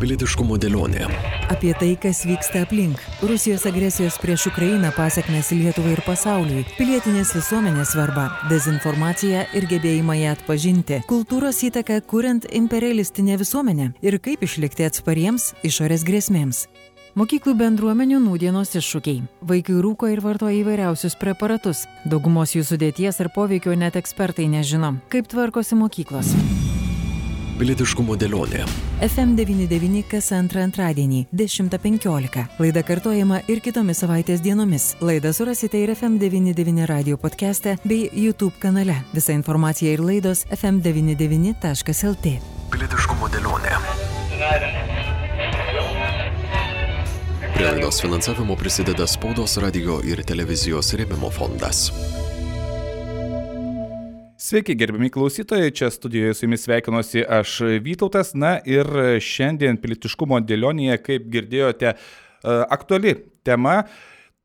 Pilietiškumo dėlionė. Apie tai, kas vyksta aplink. Rusijos agresijos prieš Ukrainą pasiekmes Lietuvai ir pasauliui. Pilietinės visuomenės svarba. Dezinformacija ir gebėjimą ją atpažinti. Kultūros įtaka kuriant imperialistinę visuomenę. Ir kaip išlikti atspariems išorės grėsmėms. Mokyklų bendruomenių nūdienos iššūkiai. Vaikai rūko ir vartoja įvairiausius preparatus. Daugumos jų sudėties ar poveikio net ekspertai nežino. Kaip tvarkosi mokyklos? Pilietiškumo dėlionė. FM99 kas antrą antradienį 10.15. Laida kartojama ir kitomis savaitės dienomis. Laidą surasite ir FM99 radio podcast'e bei YouTube kanale. Visa informacija ir laidos fm99.lt. Pilietiškumo dėlionė. Prie laidos finansavimo prisideda spaudos radio ir televizijos rėmimo fondas. Sveiki, gerbiami klausytojai, čia studijoje su jumis sveikinuosi aš Vytautas. Na ir šiandien pilietiškumo dėlionėje, kaip girdėjote, e, aktuali tema.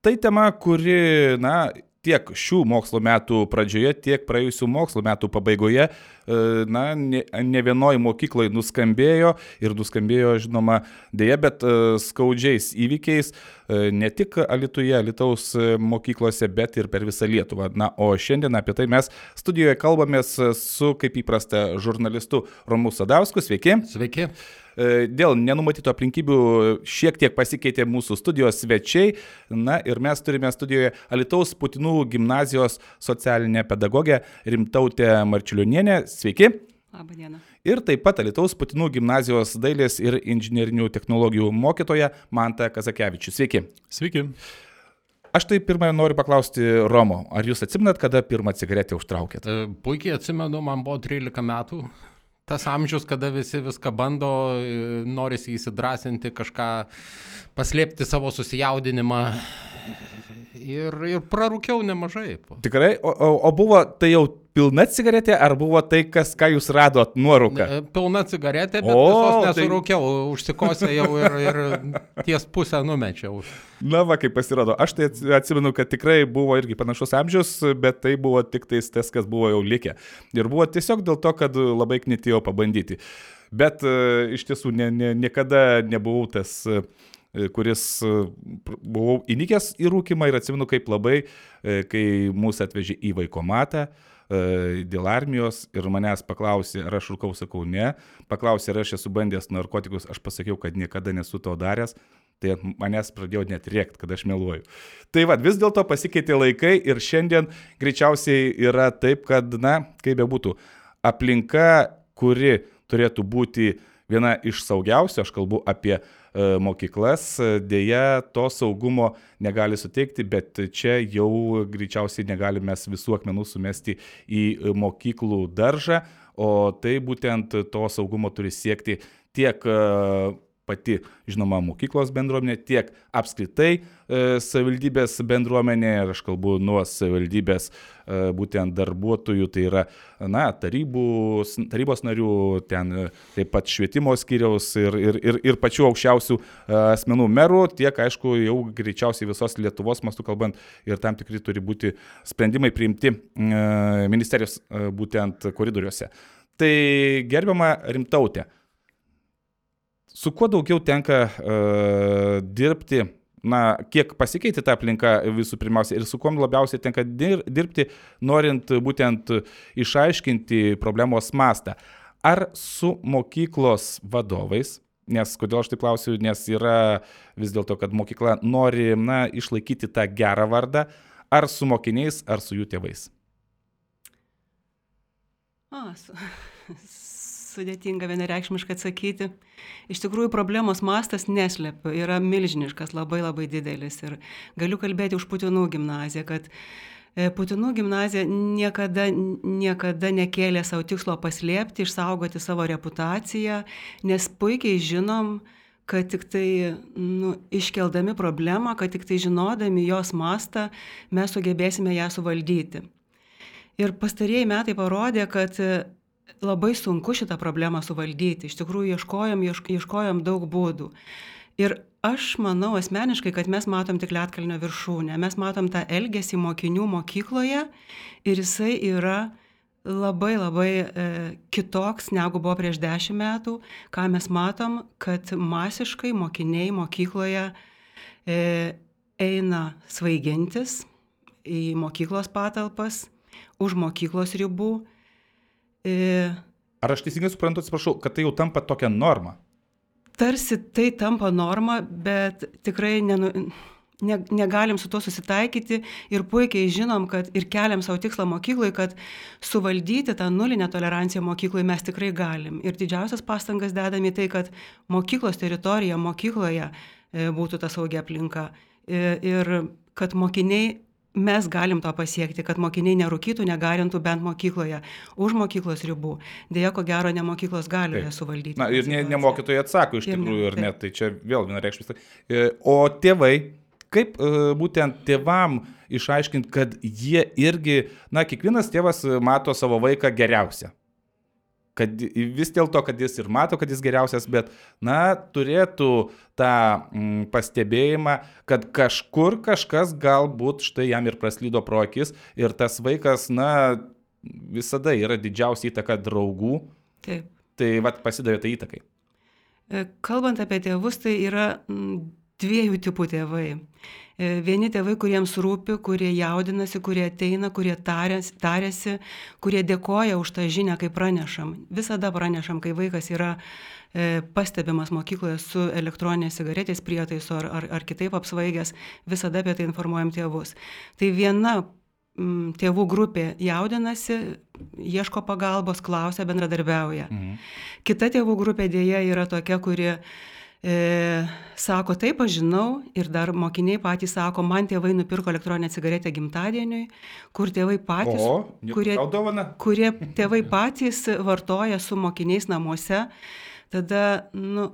Tai tema, kuri, na, tiek šių mokslo metų pradžioje, tiek praėjusių mokslo metų pabaigoje, e, na, ne, ne vienoje mokykloje nuskambėjo ir nuskambėjo, žinoma, dėja, bet e, skaudžiais įvykiais e, ne tik Alituje, Alitaus mokyklose, bet ir per visą Lietuvą. Na, o šiandien apie tai mes studijoje kalbamės su, kaip įprasta, žurnalistu Romu Sadausku. Sveiki. Sveiki. Dėl nenumatytų aplinkybių šiek tiek pasikeitė mūsų studijos svečiai. Na ir mes turime studijoje Alitaus Putinų gimnazijos socialinę pedagogę Rimtautę Marčiulionienę. Sveiki. Labadiena. Ir taip pat Alitaus Putinų gimnazijos dailės ir inžinierinių technologijų mokytoja Manta Kazakevičius. Sveiki. Sveiki. Aš tai pirmą noriu paklausti Romo, ar jūs atsimenat, kada pirmą cigaretę užtraukėt? E, Puikiai atsimenu, man buvo 13 metų. Tas amžius, kada visi viską bando, e, norisi įsidrasinti, kažką paslėpti savo susijaudinimą. Ir, ir prarūkiau nemažai. Tikrai, o, o, o buvo tai jau pilna cigaretė, ar buvo tai, kas, ką jūs radot nuorūką? Pilna cigaretė, bet O, tai- nesurūkiau, užsikosė jau ir, ir ties pusę numečiau. Na va, kaip pasirodo, aš tai ats- atsimenu, kad tikrai buvo irgi panašus amžius, bet tai buvo tik tais tas, kas buvo jau likę. Ir buvo tiesiog dėl to, kad labai knitėjo pabandyti. Bet e, iš tiesų ne, ne, niekada nebuvau tas, e, kuris e, buvau įnikęs į rūkimą ir atsimenu, kaip labai, e, kai mūsų atvežė į vaikomatą e, dėl armijos ir manęs paklausė, ar aš rūkau, sakau ne, paklausė, ar aš esu bandęs narkotikus, aš pasakiau, kad niekada nesu to daręs, tai manęs pradėjo net rėkti, kad aš meluoju. Tai vad, vis dėlto pasikeitė laikai ir šiandien greičiausiai yra taip, kad, na, kaip bebūtų, aplinka, kuri turėtų būti viena iš saugiausių, aš kalbu apie e, mokyklas, e, dėja to saugumo negali suteikti, bet čia jau greičiausiai negalime visų akmenų sumesti į mokyklų daržą, o tai būtent to saugumo turi siekti tiek e, pati, žinoma, mokyklos bendruomenė, tiek apskritai e, savivaldybės bendruomenė, ir aš kalbu nuo savivaldybės e, būtent darbuotojų, tai yra, na, tarybų, tarybos narių, ten e, taip pat švietimo skyriaus ir, ir, ir, ir pačių aukščiausių e, asmenų merų, tiek, aišku, jau greičiausiai visos Lietuvos mastų kalbant ir tam tikri turi būti sprendimai priimti e, ministerijos e, būtent koridoriuose. Tai gerbiama rimtautė, su kuo daugiau tenka uh, dirbti, na, kiek pasikeitė ta aplinka visų pirmiausia ir su kuo labiausiai tenka dir dirbti, norint būtent išaiškinti problemos mastą. Ar su mokyklos vadovais, nes kodėl aš tai klausiu, nes yra vis dėlto, kad mokykla nori, na, išlaikyti tą gerą vardą, ar su mokiniais, ar su jų tėvais. A, su, sudėtinga vienareikšmiškai atsakyti. Iš tikrųjų, problemos mastas neslepiu, yra milžiniškas, labai labai didelis. Ir galiu kalbėti už Putinų gimnaziją, kad e, Putinų gimnazija niekada, niekada nekėlė savo tikslo paslėpti, išsaugoti savo reputaciją, nes puikiai žinom, kad tik tai nu, iškeldami problemą, kad tik tai žinodami jos mastą, mes sugebėsime ją suvaldyti. Ir pastarėjai metai parodė, kad labai sunku šitą problemą suvaldyti. Iš tikrųjų, ieškojom, iešk- ieškojom daug būdų. Ir aš manau asmeniškai, kad mes matom tik Lietkalnio viršūnę. Mes matom tą elgesį mokinių mokykloje ir jisai yra labai labai e, kitoks negu buvo prieš dešimt metų, ką mes matom, kad masiškai mokiniai mokykloje e, eina svaigintis į mokyklos patalpas, už mokyklos ribų. E, Ar aš teisingai suprantu, atsiprašau, kad tai jau tampa tokia norma? tarsi tai tampa norma, bet tikrai nenu, ne, negalim su tuo susitaikyti ir puikiai žinom, kad ir keliam savo tikslą mokyklai, kad suvaldyti tą nulinę toleranciją mokyklai mes tikrai galim. Ir didžiausias pastangas dedame į tai, kad mokyklos teritorija mokykloje e, būtų ta saugia aplinka. E, ir kad mokiniai mes galim to pasiekti, kad mokiniai nerūkytų, negarintų bent mokykloje, už mokyklos ribų. Deja, ko gero, ne mokyklos gali jas suvaldyti. Na ir ne, ne mokytojai atsako iš Ir tikrųjų, ar ne, tai čia vėl vienareikšmis. E, O tėvai, kaip e, būtent tėvam išaiškinti, kad jie irgi, na, kiekvienas tėvas mato savo vaiką geriausią. Kad vis dėlto, kad jis ir mato, kad jis geriausias, bet, na, turėtų tą mm, pastebėjimą, kad kažkur kažkas galbūt štai jam ir praslydo pro akis ir tas vaikas, na, visada yra didžiausia įtaka draugų, Taip. tai vad pasidavė tai įtakai. E, Kalbant apie tėvus, tai yra mm, dviejų tipų tėvai. E, Vieni tėvai, kuriems rūpi, kurie jaudinasi, kurie ateina, kurie tarės, tarėsi, kurie dėkoja už tą žinią, kai pranešam. Visada pranešam, kai vaikas yra e, pastebimas mokykloje su elektroninės cigaretės prietaisu ar, ar, ar kitaip apsvaigęs, visada apie tai informuojam tėvus. Tai viena mm, tėvų grupė jaudinasi, ieško pagalbos, klausia, bendradarbiauja. Mhm. Kita tėvų grupė dėja yra tokia, kuri e, sako, taip, aš žinau, ir dar mokiniai patys sako, man tėvai nupirko elektroninę cigaretę gimtadieniui, kur tėvai patys, O, kurie, kurie tėvai patys vartoja su mokiniais namuose, tada, nu,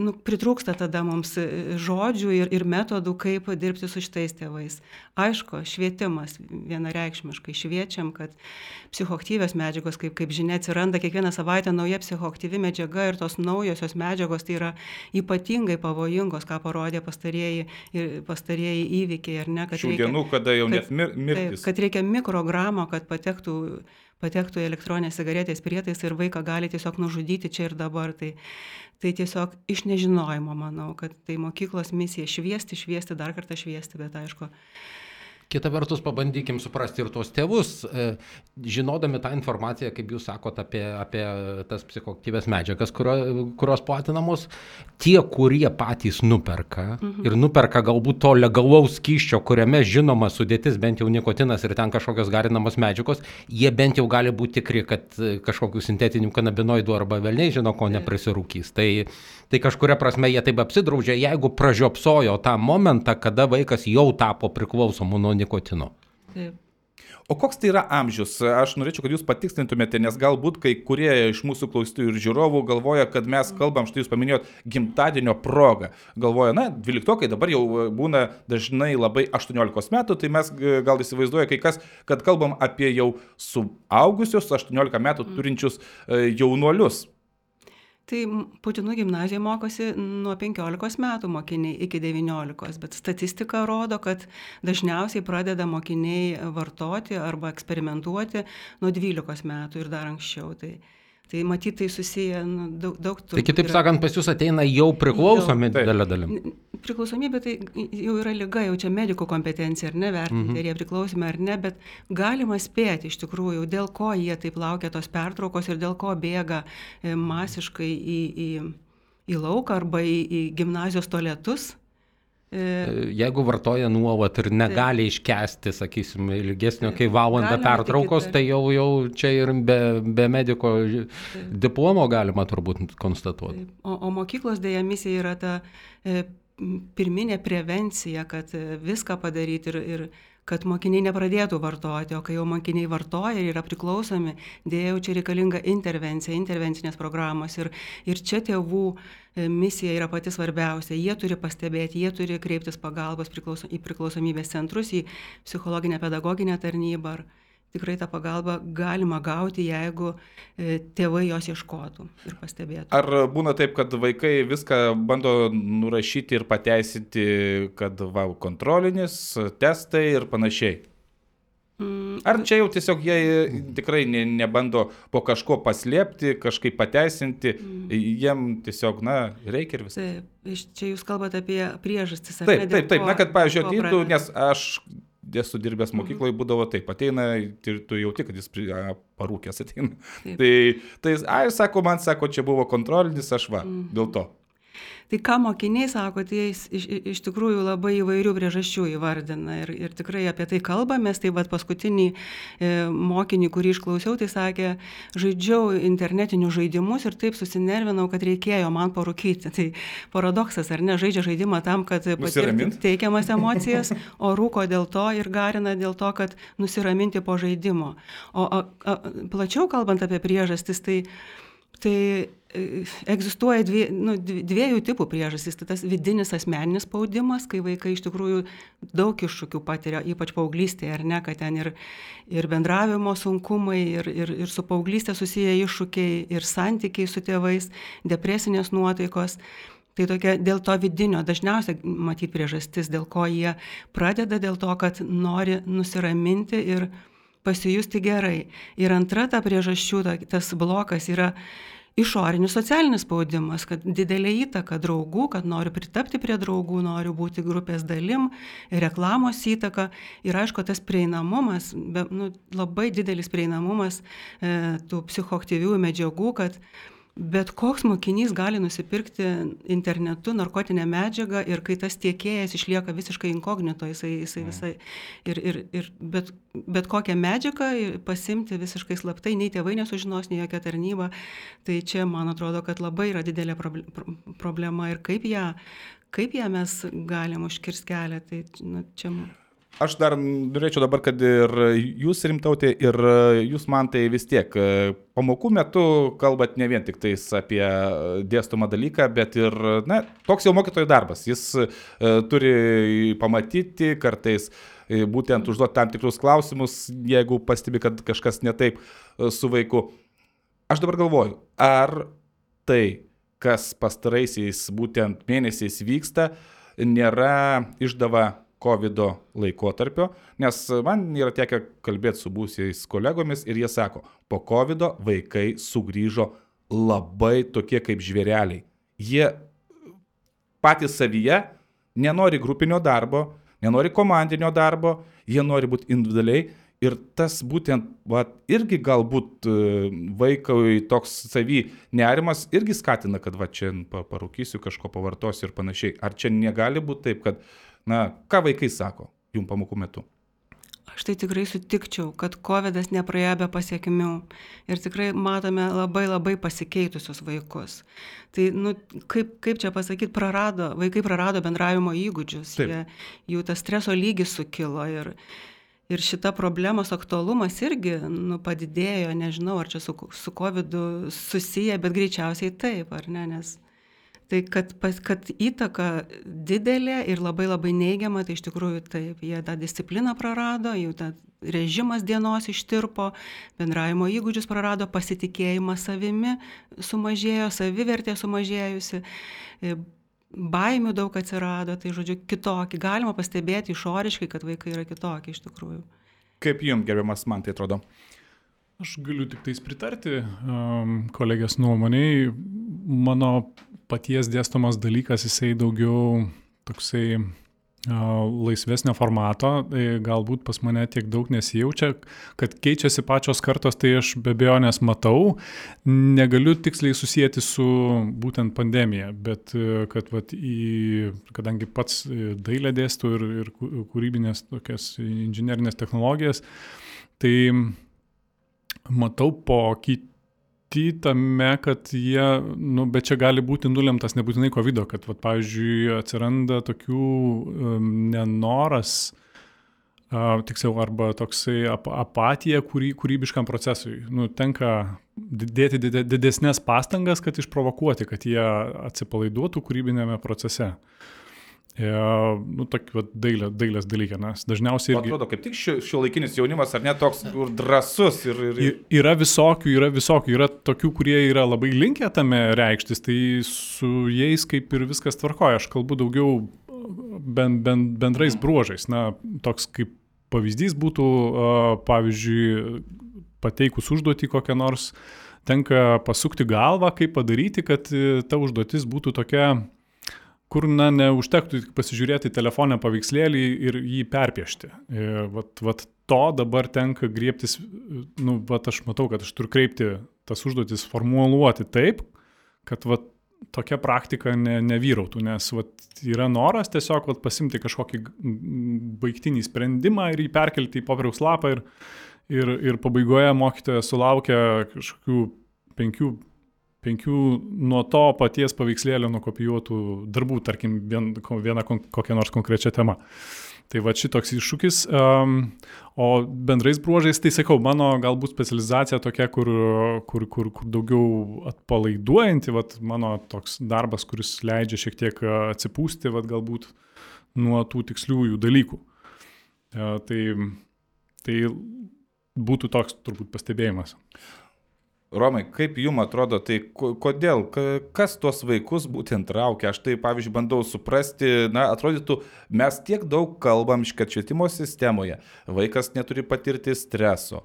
nu, pritrūksta tada mums e, žodžių ir, ir metodų, kaip dirbti su šitais tėvais. Aišku, švietimas vienareikšmiškai šviečiam, kad psichoaktyvios medžiagos, kaip, kaip žinia, atsiranda kiekvieną savaitę nauja psichoaktyvi medžiaga ir tos naujosios medžiagos tai yra ypatingai pavojingos, ką parodė pastarieji, ir pastarieji įvykiai, ar ne? kad Šių dienų, kada jau net mir, Taip, mirtis. kad reikia mikrogramo, kad patektų, patektų į elektroninės cigaretės prietaisą ir vaiką gali tiesiog nužudyti čia ir dabar. Tai, tai tiesiog iš nežinojimo manau, kad tai mokyklos misija šviesti, šviesti, dar kartą šviesti, bet aišku, Kita vertus, pabandykim suprasti ir tuos tėvus, e, žinodami tą informaciją, kaip jūs sakote, apie, apie tas psichoktyvės medžiagas, kurio, kurios platinamos, tie, kurie patys nuperka mhm. ir nuperka galbūt to legalaus skyščio, kuriame žinoma sudėtis bent jau nikotinas ir ten kažkokios garinamos medžiagos, jie bent jau gali būti tikri, kad e, kažkokių sintetinių kanabinoidų arba velniai žino, ko neprisirūkys. Tai, tai kažkuria prasme jie taip apsidraudžia, jeigu pražiopsojo tą momentą, kada vaikas jau tapo priklausomu nuo nikotino. taip. O koks tai yra amžius? Aš norėčiau, kad jūs patikslintumėte, nes galbūt kai kurie iš mūsų klausytojų ir žiūrovų galvoja, kad mes kalbam, štai jūs paminėjot, gimtadienio progą. Galvoja, na, dvyliktokai dabar jau būna dažnai labai 18 metų, tai mes e, gal įsivaizduoja kai kas, kad kalbam apie jau suaugusius 18 metų turinčius e, jaunuolius. Tai Putinų gimnazijoje mokosi nuo 15 metų mokiniai iki 19, bet statistika rodo, kad dažniausiai pradeda mokiniai vartoti arba eksperimentuoti nuo 12 metų ir dar anksčiau. Tai, tai matyt, tai susiję nu, daug, daug Tai kitaip sakant, pas jūs ateina jau priklausomi didelė dalim. Priklausomybė tai jau yra lyga, jau čia medikų kompetencija, ar ne, vertinti, mhm. ar jie priklausomi ar ne, bet galima spėti iš tikrųjų, dėl ko jie taip laukia tos pertraukos ir dėl ko bėga e, masiškai į, į, į lauką arba į, į gimnazijos tualetus. E, Jeigu vartoja nuolat ir negali iškesti, sakysim, ilgesnio, kai valandą pertraukos, tai jau, jau čia ir be, be mediko diplomo galima turbūt konstatuoti. O, o mokyklos dėja misija yra ta e, pirminė prevencija, kad e, viską padaryti ir, ir kad mokiniai nepradėtų vartoti, o kai jau mokiniai vartoja ir yra priklausomi, dėja jau čia reikalinga intervencija, intervencinės programos ir, ir čia tėvų e, misija yra pati svarbiausia. Jie turi pastebėti, jie turi kreiptis pagalbos priklauso, į priklausomybės centrus, į psichologinę pedagoginę tarnybą. Ar, tikrai tą pagalbą galima gauti, jeigu e, tėvai jos ieškotų ir pastebėtų. Ar būna taip, kad vaikai viską bando nurašyti ir pateisinti, kad va, kontrolinis, testai ir panašiai? Ar čia jau tiesiog jie tikrai ne, nebando po kažko paslėpti, kažkaip pateisinti, jiem tiesiog, na, reikia ir visą. Taip, čia jūs kalbate apie priežastis. Taip, taip, taip, na, kad, pavyzdžiui, ateitų, nes aš esu dirbęs mokykloje, būdavo taip, ateina ir tu jauti, kad jis a, parūkęs ateina. Taip. Tai, tai, ai, sako, man sako, čia buvo kontrolinis, aš va, dėl to. Tai ką mokiniai sako, tai jis iš, iš- tikrųjų labai įvairių priežasčių įvardina ir, ir tikrai apie tai kalbamės. Tai vad paskutinį e, mokinį, kurį išklausiau, tai sakė, žaidžiau internetinius žaidimus ir taip susinervinau, kad reikėjo man parūkyti. Tai paradoksas, ar ne, žaidžia žaidimą tam, kad patirti teikiamas emocijas, o rūko dėl to ir garina dėl to, kad nusiraminti po žaidimo. O a, a, plačiau kalbant apie priežastis, tai Tai egzistuoja dvie, nu, dvi- dviejų tipų priežastys. Tai tas vidinis asmeninis spaudimas, kai vaikai iš tikrųjų daug iššūkių patiria, ypač paauglystėje, ar ne, kad ten ir, ir bendravimo sunkumai, ir, ir, ir su paauglystė susiję iššūkiai, ir santykiai su tėvais, depresinės nuotaikos. Tai tokia dėl to vidinio, dažniausiai matyti priežastis, dėl ko jie pradeda, dėl to, kad nori nusiraminti ir pasijusti gerai. Ir antra ta priežasčių, ta, tas blokas yra išorinis socialinis spaudimas, kad didelė įtaka draugų, kad noriu pritapti prie draugų, noriu būti grupės dalim, reklamos įtaka. Ir aišku, tas prieinamumas, be, nu, labai didelis prieinamumas e, tų psichoaktyvių medžiagų, kad Bet koks mokinys gali nusipirkti internetu narkotinę medžiagą ir kai tas tiekėjas išlieka visiškai inkognito, jisai, jisai visai ir, ir, ir bet, bet kokią medžiagą pasimti visiškai slaptai, nei tėvai nesužinos, nei jokia tarnyba, tai čia man atrodo, kad labai yra didelė proble- pro- problema ir kaip ją, kaip ją mes galim užkirsti kelią, tai nu, čia Aš dar norėčiau dabar, kad ir jūs rimtautė, ir jūs man tai vis tiek e, pamokų metu kalbat ne vien tik tais apie dėstomą dalyką, bet ir, na, toks jau mokytojo darbas. Jis e, turi pamatyti kartais, e, būtent užduoti tam tikrus klausimus, jeigu pastebi, kad kažkas ne taip e, su vaiku. Aš dabar galvoju, ar tai, kas pastaraisiais būtent mėnesiais vyksta, nėra išdava COVID laikotarpio, nes man yra tekę kalbėti su būsiais kolegomis ir jie sako, po COVID vaikai sugrįžo labai tokie kaip žvėreliai. Jie patys savyje nenori grupinio darbo, nenori komandinio darbo, jie nori būti individualiai ir tas būtent, va, irgi galbūt e, vaikui toks savy nerimas irgi skatina, kad va čia pa- parūkysiu, kažko pavartosiu ir panašiai. Ar čia negali būti taip, kad, na, ką vaikai sako jum pamokų metu? Aš tai tikrai sutikčiau, kad COVID nepraėjo be pasiekmių ir tikrai matome labai labai pasikeitusius vaikus. Tai, nu, kaip, kaip čia pasakyti, prarado, vaikai prarado bendravimo įgūdžius, Taip. jie, jų tas streso lygis sukilo ir, ir šita problemos aktualumas irgi nu, padidėjo, nežinau, ar čia su, su COVID susiję, bet greičiausiai taip, ar ne, nes Tai kad, pas, kad įtaka didelė ir labai labai neigiama, tai iš tikrųjų taip, jie tą discipliną prarado, jų tą režimas dienos ištirpo, bendravimo įgūdžius prarado, pasitikėjimą savimi sumažėjo, savivertė sumažėjusi, baimių daug atsirado, tai žodžiu kitokį. Galima pastebėti išoriškai, kad vaikai yra kitokie iš tikrųjų. Kaip jums, gerbiamas, man tai atrodo? Aš galiu tik tais pritarti um, kolegės nuomoniai. Mano paties dėstomas dalykas, jisai daugiau toksai laisvesnio formato, tai galbūt pas mane tiek daug nesijaučia, kad keičiasi pačios kartos, tai aš be abejonės matau. Negaliu tiksliai susijęti su būtent pandemija, bet uh, kad vat, į, kadangi pats uh, dailę dėstu ir, ir kū- kūrybinės tokias inžinierinės technologijas, tai matau pokytį tame, kad jie, nu, bet čia gali būti nulemtas nebūtinai COVID, kad, vat, pavyzdžiui, atsiranda tokių um, nenoras, uh, tiksliau, arba toksai ap apatija kūry, kūrybiškam procesui. Nu, tenka dėti dide- didesnės pastangas, kad išprovokuoti, kad jie atsipalaiduotų kūrybinėme procese. E, nu, tokį vat, dailė, dailės dalyką, nes dažniausiai irgi... Atrodo, kaip tik šio, šio laikinis jaunimas, ar ne toks drasus ir... ir... Yra visokių, yra visokių, yra tokių, kurie yra labai linkę tame reikštis, tai su jais kaip ir viskas tvarkoja. Aš kalbu daugiau ben, ben, bendrais bruožais, na, toks kaip pavyzdys būtų, pavyzdžiui, pateikus užduotį kokią nors, tenka pasukti galvą, kaip padaryti, kad ta užduotis būtų tokia, kur, na, neužtektų pasižiūrėti telefonę paveikslėlį ir jį perpiešti. Ir, vat, vat to dabar tenka griebtis, nu, vat aš matau, kad aš turiu kreipti tas užduotis formuluoti taip, kad vat, tokia praktika ne, nevyrautų, nes vat, yra noras tiesiog vat, pasimti kažkokį baigtinį sprendimą ir jį perkelti į popieriaus lapą ir, ir, ir pabaigoje mokytojas sulaukia kažkokių penkių penkių nuo to paties paveikslėlio nukopijuotų darbų, tarkim, vien, viena kokia nors konkrečia tema. Tai va šitoks iššūkis. Um, o bendrais bruožais, tai sakau, mano galbūt specializacija tokia, kur, kur, kur, kur daugiau atpalaiduojanti, vat, mano toks darbas, kuris leidžia šiek tiek atsipūsti, vat, galbūt nuo tų tiksliųjų dalykų. Uh, tai, tai būtų toks turbūt pastebėjimas. Romai, kaip jums atrodo, tai kodėl, kas tuos vaikus būtent traukia? Aš tai, pavyzdžiui, bandau suprasti, na, atrodytų, mes tiek daug kalbam, kad švietimo sistemoje vaikas neturi patirti streso,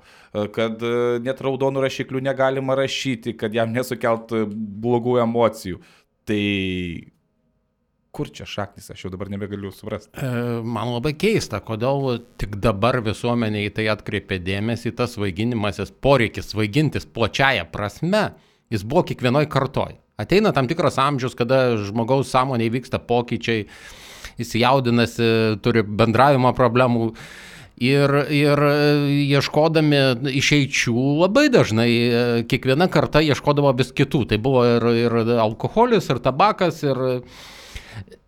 kad e, net raudonų rašiklių negalima rašyti, kad jam nesukelt blogų emocijų. Tai kur čia šaknis, aš jau dabar nebegaliu suprasti. E, man labai keista, kodėl tik dabar visuomenė į tai atkreipė dėmesį, tas vaiginimasis poreikis vaigintis plačiaja prasme, jis buvo kiekvienoje kartoj. Ateina tam tikras amžius, kada žmogaus sąmonėje vyksta pokyčiai, įsijaudinasi, turi bendravimo problemų. Ir, ir ieškodami išeičių labai dažnai kiekviena karta ieškodavo vis kitų. Tai buvo ir, ir alkoholis, ir tabakas, ir,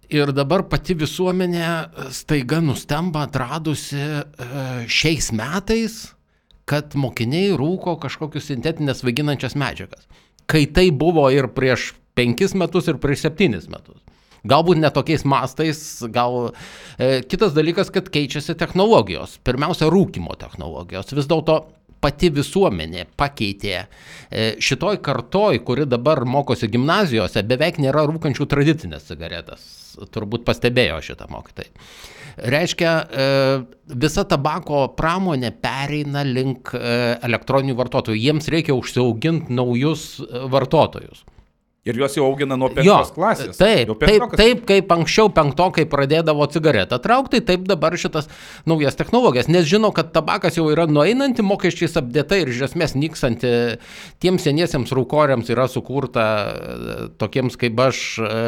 Ir dabar pati visuomenė e, staiga nustemba atradusi e, šiais metais, kad mokiniai rūko kažkokius sintetinės vaiginančias medžiagas. Kai tai buvo ir prieš penkis metus, ir prieš septynis metus. Galbūt netokiais mastais, gal e, kitas dalykas, kad keičiasi technologijos. Pirmiausia, rūkimo technologijos. Vis dėlto pati visuomenė pakeitė. E, šitoj kartoj, kuri dabar mokosi gimnazijose, beveik nėra rūkančių tradicinės cigaretės turbūt pastebėjo šitą mokytai. Reiškia, e, visa tabako pramonė pereina link e, elektroninių vartotojų. Jiems reikia užsiauginti naujus vartotojus. Ir juos jau augina nuo penktos jo, klasės. Taip, taip, taip, kaip anksčiau penktokai pradėdavo cigaretą traukti, taip dabar šitas naujas technologijas, nes žino, kad tabakas jau yra nueinanti, mokesčiais apdėta ir iš esmės nykstanti. Tiems seniesiems rūkoriams yra sukurta e, tokiems kaip aš e,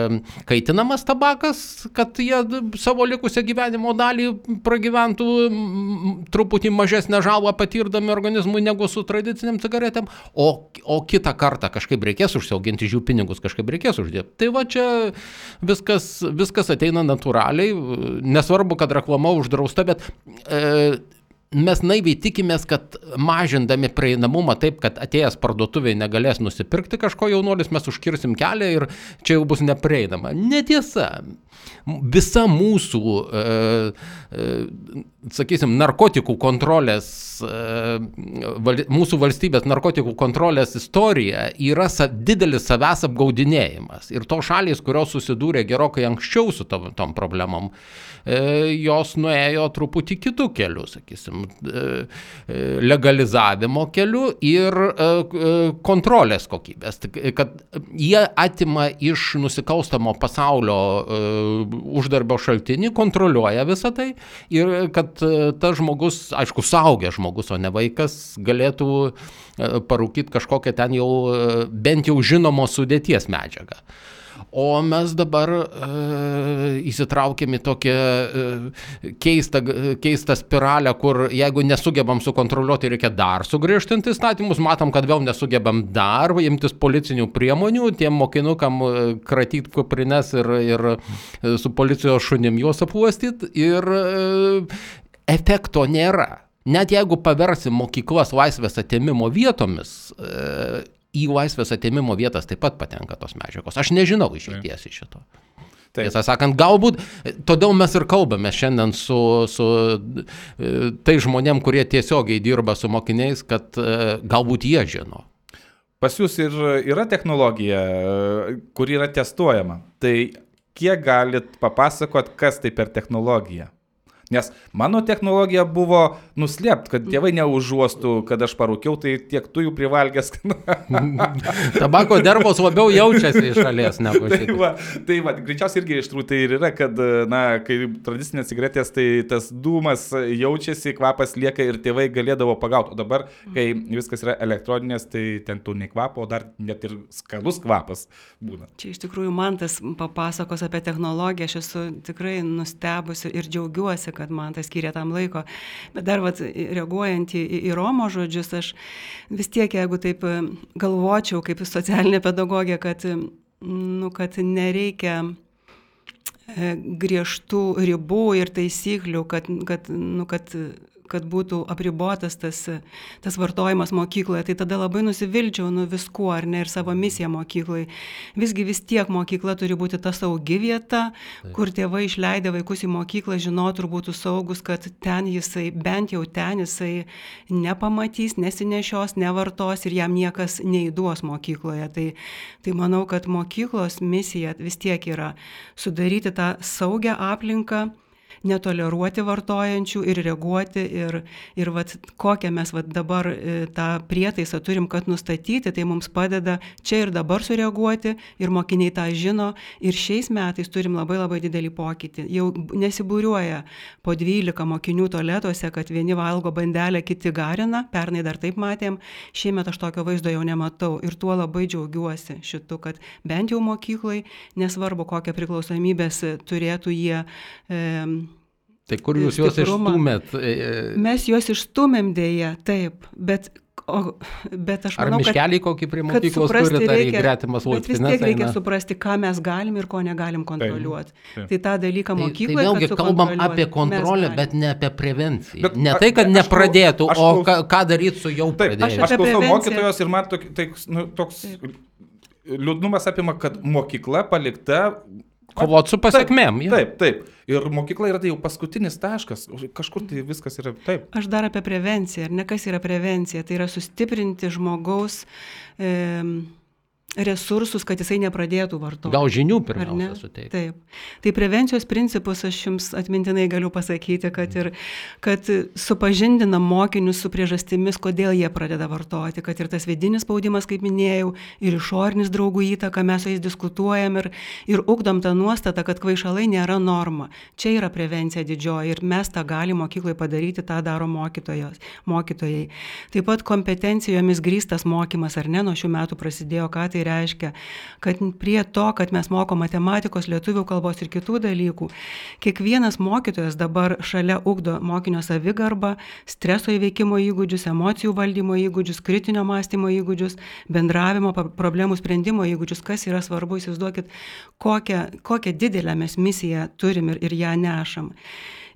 kaitinamas tabakas, kad jie savo likusią gyvenimo dalį pragyventų truputį mažesnę žalą patirdami organizmui negu su tradiciniam cigaretėm, o, o kitą kartą kažkaip reikės užsiauginti žiūpinį pinigus kažkaip reikės uždirbti. Tai va čia viskas, viskas ateina natūraliai, nesvarbu, kad reklama uždrausta, bet e, mes naiviai tikimės, kad mažindami prieinamumą taip, kad atėjęs parduotuviai negalės nusipirkti kažko jaunuolis, mes užkirsim kelią ir čia jau bus neprieinama. Netiesa. Visa mūsų, e, e, sakysim, narkotikų kontrolės, e, mūsų valstybės narkotikų kontrolės istorija yra didelis savęs apgaudinėjimas. Ir to šalys, kurios susidūrė gerokai anksčiau su tom, tom problemom, E, jos nuėjo truputį kitų kelių, sakysim, e, legalizavimo kelių ir kontrolės kokybės. Kad jie atima iš nusikalstamo pasaulio uždarbio šaltinį, kontroliuoja visą tai ir kad tas žmogus, aišku, saugęs žmogus, o ne vaikas, galėtų parūkyti kažkokią ten jau bent jau žinomo sudėties medžiagą. O mes dabar e, įsitraukėm į tokią e, keistą, keistą spiralę, kur jeigu nesugebam sukontroliuoti, reikia dar sugriežtinti įstatymus, matom, kad vėl nesugebam dar imtis policinių priemonių, tiem mokinukam e, kratyti kuprines ir, ir e, su policijos šunim juos apuostyti ir e, efekto nėra. Net jeigu paversim mokyklas laisvės atėmimo vietomis, e, į laisvės atėmimo vietas taip pat patenka tos medžiagos. Aš nežinau išeities iš šito. Taip. Tiesą sakant, galbūt, todėl mes ir kalbame šiandien su, su e, tai žmonėm, kurie tiesiogiai dirba su mokiniais, kad e, galbūt jie žino. Pas jūs ir yra technologija, kuri yra testuojama. Tai kiek galit papasakot, kas tai per technologija? Nes mano technologija buvo nuslėpt, kad tėvai neužuostų, kad aš parūkiau, tai tiek tu jų privalgęs. Tabako dervos labiau jaučiasi iš šalies negu tai šitai. va, tai va, greičiausiai irgi iš tikrųjų tai ir yra, kad, na, kai tradicinės cigaretės, tai tas dūmas jaučiasi, kvapas lieka ir tėvai galėdavo pagauti. O dabar, kai viskas yra elektroninės, tai ten tų nei kvapo, o dar net ir skalus kvapas būna. Čia iš tikrųjų man tas papasakos apie technologiją, aš esu tikrai nustebusi ir džiaugiuosi, kad man tas skiria tam laiko. Bet dar vat, reaguojant į, į, į Romo žodžius, aš vis tiek, jeigu taip e, galvočiau kaip socialinė pedagogė, kad, e, nu, kad nereikia e, griežtų ribų ir taisyklių, kad, kad, nu, kad kad būtų apribotas tas, tas vartojimas mokykloje, tai tada labai nusivilčiau nu viskuo, ar ne, ir savo misiją mokyklai. Visgi vis tiek mokykla turi būti ta saugi vieta, Taip. kur tėvai išleidę vaikus į mokyklą žinotų ir būtų saugus, kad ten jisai, bent jau ten jisai nepamatys, nesinešios, nevartos ir jam niekas neįduos mokykloje. Tai, tai manau, kad mokyklos misija vis tiek yra sudaryti tą saugią aplinką netoleruoti vartojančių ir reaguoti. Ir, ir vat, kokią mes vat, dabar e, tą prietaisą turim, kad nustatyti, tai mums padeda čia ir dabar sureaguoti ir mokiniai tą žino. Ir šiais metais turim labai labai didelį pokytį. Jau nesibūriuoja po 12 mokinių toletuose, kad vieni valgo bandelę, kiti garina. Pernai dar taip matėm. Šiemet aš tokio vaizdo jau nematau. Ir tuo labai džiaugiuosi šitu, kad bent jau mokyklai, nesvarbu kokią priklausomybės turėtų jie. E, Tai kur jūs juos išstumėt? E, Mes juos išstumėm dėje, taip, bet, o, bet aš Ar manau, miškelį kokį prie mokyklos ar į reikia- gretimas bet vis tiek reikia eina? suprasti, ką mes galim ir ko negalim kontroliuoti. taip. Tai tą dalyką Tai, tai mokykloje. vėlgi kad kalbam apie kontrolę, bet ne apie prevenciją. Bet ne tai, kad aš nepradėtų, klaus- aš o ką, ką daryti su jau Taip, aš, pradėjusiu. aš apie klausau mokytojos ir man tok, tai, nu, toks liūdnumas apima, kad mokykla palikta Kovot su pasiekmėm. jo. Taip, taip. Ir mokykla yra tai jau paskutinis taškas. Kažkur tai viskas yra taip. Aš dar apie prevenciją, ar ne kas yra prevencija, tai yra sustiprinti žmogaus e, resursus, kad jisai nepradėtų vartoti. Gal žinių pirmiausia suteikti. Taip. Tai prevencijos principus aš jums atmintinai galiu pasakyti, kad, ir, kad supažindinam mokinius su priežastimis, kodėl jie pradeda vartoti, kad ir tas vidinis spaudimas, kaip minėjau, ir išorinis draugų įtaka, mes su jais diskutuojam ir, ir ugdom tą nuostatą, kad kvaišalai nėra norma. Čia yra prevencija didžioji ir mes tą galime mokykloje padaryti, tą daro mokytojos, mokytojai. Taip pat kompetencijomis grįstas mokymas, ar ne, nuo šių metų prasidėjo, ką tai reiškia, kad prie to, kad mes moko matematikos, lietuvių kalbos ir kitų dalykų, kiekvienas mokytojas dabar šalia ugdo mokinio savigarbą, streso įveikimo įgūdžius, emocijų valdymo įgūdžius, kritinio mąstymo įgūdžius, bendravimo, problemų sprendimo įgūdžius, kas yra svarbu, įsivaizduokit, kokią, kokią didelę mes misiją turim ir, ir ją nešam.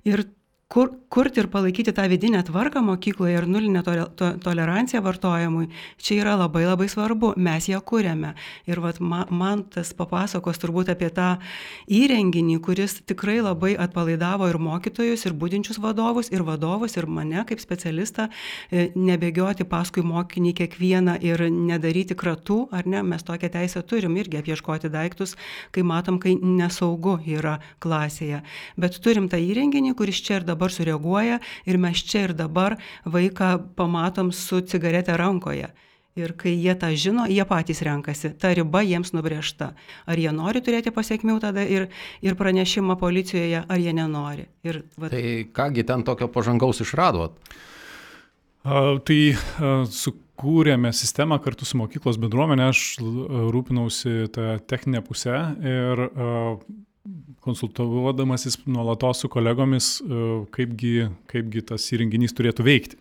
Ir kur, kurti ir palaikyti tą vidinę tvarką mokykloje ir nulinę tole- to, toleranciją vartojimui, čia yra labai labai svarbu, mes ją kūrėme. Ir vat, man, man tas papasakos turbūt apie tą įrenginį, kuris tikrai labai atpalaidavo ir mokytojus, ir būdinčius vadovus, ir vadovus, ir mane kaip specialistą, e, nebėgioti paskui mokinį kiekvieną ir nedaryti kratų, ar ne, mes tokią teisę turim irgi apieškoti daiktus, kai matom, kai nesaugu yra klasėje. Bet turim tą įrenginį, kuris čia ir dabar sureaguoja ir mes čia ir dabar vaiką pamatom su cigarete rankoje. Ir kai jie tą žino, jie patys renkasi. Ta riba jiems nubriežta. Ar jie nori turėti pasiekmių tada ir, ir pranešimą policijoje, ar jie nenori. Ir, vat, Tai kągi ten tokio pažangaus išradot? A, Tai a, sukūrėme sistemą kartu su mokyklos bendruomenė, aš rūpinausi tą techninę pusę ir a, konsultuodamasis nuolatos su kolegomis, a, kaipgi, kaipgi tas įrenginys turėtų veikti.